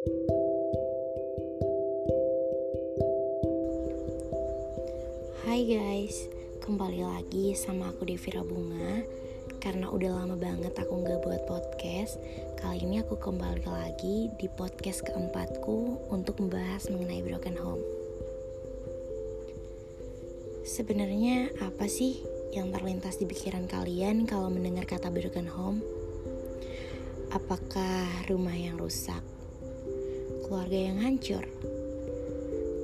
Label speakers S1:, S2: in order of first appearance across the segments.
S1: Hai guys, kembali lagi sama aku Devira Bunga Karena udah lama banget aku gak buat podcast Kali ini aku kembali lagi di podcast keempatku Untuk membahas mengenai broken home Sebenarnya apa sih yang terlintas di pikiran kalian kalau mendengar kata broken home? Apakah rumah yang rusak? Keluarga yang hancur?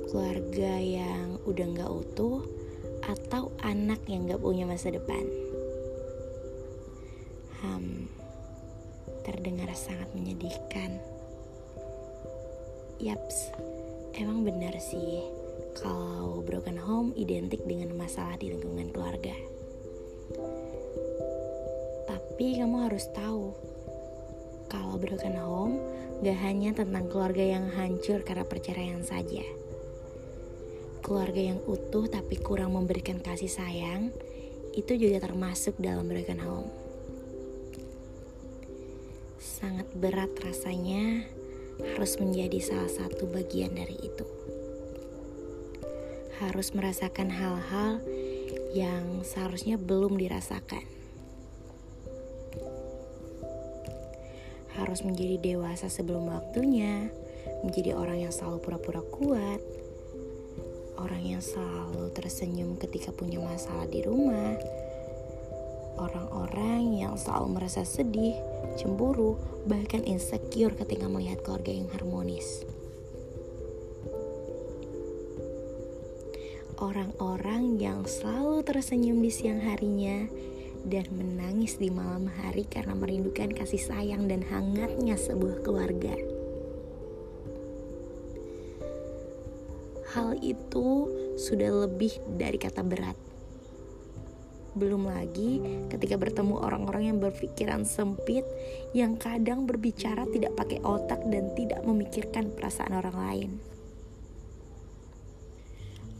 S1: Keluarga yang udah gak utuh? atau anak yang gak punya masa depan? Hmm, terdengar sangat menyedihkan. Yaps, emang benar sih kalau broken home identik dengan masalah di lingkungan keluarga. Tapi kamu harus tahu, kalau broken home gak hanya tentang keluarga yang hancur karena perceraian saja keluarga yang utuh tapi kurang memberikan kasih sayang, itu juga termasuk dalam broken home. Sangat berat rasanya harus menjadi salah satu bagian dari itu. Harus merasakan hal-hal yang seharusnya belum dirasakan. Harus menjadi dewasa sebelum waktunya, menjadi orang yang selalu pura-pura kuat, orang yang selalu tersenyum ketika punya masalah di rumah, orang-orang yang selalu merasa sedih, cemburu, bahkan insecure ketika melihat keluarga yang harmonis. Orang-orang yang selalu tersenyum di siang harinya dan menangis di malam hari karena merindukan kasih sayang dan hangatnya sebuah keluarga. hal itu sudah lebih dari kata berat. Belum lagi ketika bertemu orang-orang yang berpikiran sempit, yang kadang berbicara tidak pakai otak dan tidak memikirkan perasaan orang lain.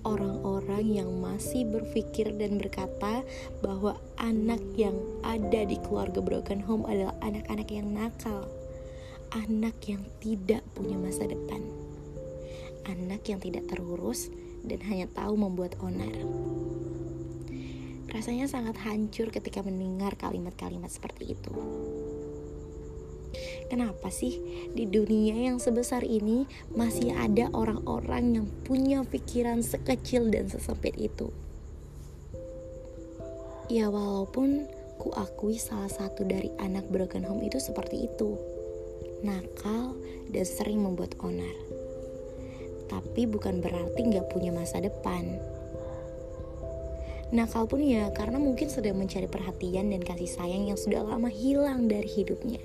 S1: Orang-orang yang masih berpikir dan berkata bahwa anak yang ada di keluarga broken home adalah anak-anak yang nakal, anak yang tidak punya masa depan anak yang tidak terurus dan hanya tahu membuat onar. Rasanya sangat hancur ketika mendengar kalimat-kalimat seperti itu. Kenapa sih di dunia yang sebesar ini masih ada orang-orang yang punya pikiran sekecil dan sesempit itu? Ya walaupun ku akui salah satu dari anak broken home itu seperti itu. Nakal dan sering membuat onar tapi bukan berarti nggak punya masa depan. Nakal pun ya karena mungkin sedang mencari perhatian dan kasih sayang yang sudah lama hilang dari hidupnya.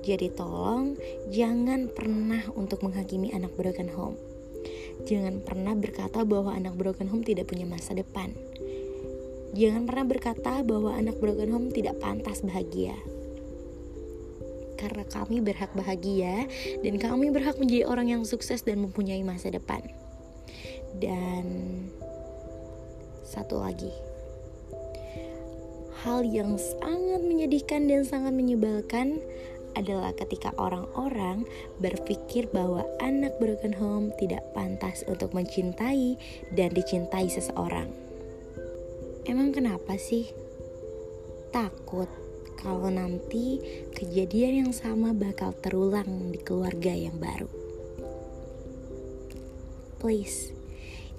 S1: Jadi tolong jangan pernah untuk menghakimi anak broken home. Jangan pernah berkata bahwa anak broken home tidak punya masa depan. Jangan pernah berkata bahwa anak broken home tidak pantas bahagia karena kami berhak bahagia dan kami berhak menjadi orang yang sukses dan mempunyai masa depan. Dan satu lagi, hal yang sangat menyedihkan dan sangat menyebalkan adalah ketika orang-orang berpikir bahwa anak broken home tidak pantas untuk mencintai dan dicintai seseorang. Emang kenapa sih? Takut kalau nanti kejadian yang sama bakal terulang di keluarga yang baru. Please,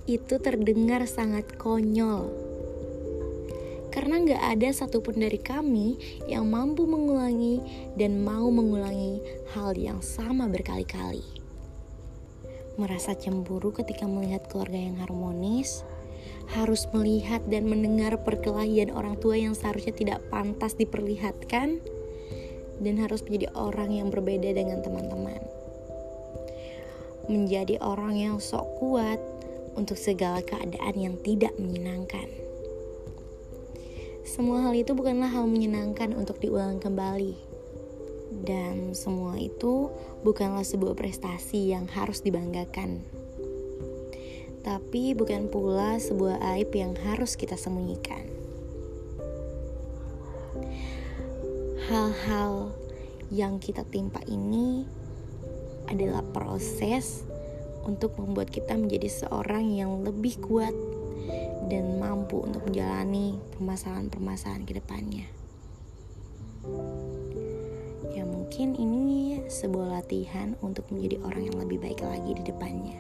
S1: itu terdengar sangat konyol. Karena nggak ada satupun dari kami yang mampu mengulangi dan mau mengulangi hal yang sama berkali-kali. Merasa cemburu ketika melihat keluarga yang harmonis, harus melihat dan mendengar perkelahian orang tua yang seharusnya tidak pantas diperlihatkan dan harus menjadi orang yang berbeda dengan teman-teman. Menjadi orang yang sok kuat untuk segala keadaan yang tidak menyenangkan. Semua hal itu bukanlah hal menyenangkan untuk diulang kembali. Dan semua itu bukanlah sebuah prestasi yang harus dibanggakan tapi bukan pula sebuah aib yang harus kita sembunyikan. Hal-hal yang kita timpa ini adalah proses untuk membuat kita menjadi seorang yang lebih kuat dan mampu untuk menjalani permasalahan-permasalahan ke depannya. Ya mungkin ini sebuah latihan untuk menjadi orang yang lebih baik lagi di depannya.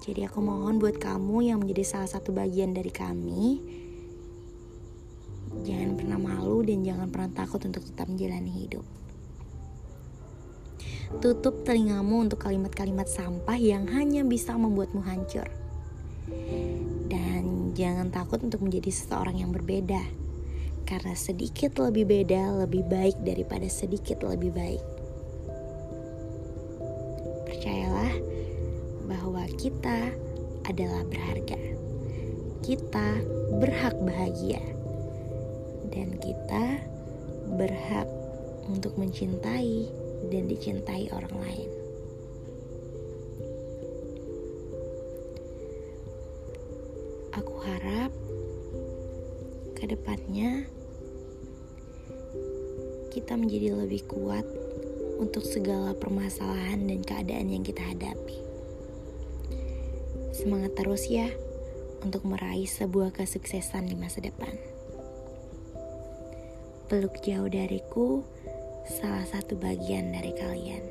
S1: Jadi aku mohon buat kamu yang menjadi salah satu bagian dari kami Jangan pernah malu dan jangan pernah takut untuk tetap menjalani hidup Tutup telingamu untuk kalimat-kalimat sampah yang hanya bisa membuatmu hancur. Dan jangan takut untuk menjadi seseorang yang berbeda. Karena sedikit lebih beda lebih baik daripada sedikit lebih baik. Percayalah bahwa kita adalah berharga. Kita berhak bahagia. Dan kita berhak untuk mencintai dan dicintai orang lain. Aku harap ke depannya kita menjadi lebih kuat untuk segala permasalahan dan keadaan yang kita hadapi. Semangat terus ya untuk meraih sebuah kesuksesan di masa depan. Peluk jauh dariku salah satu bagian dari kalian.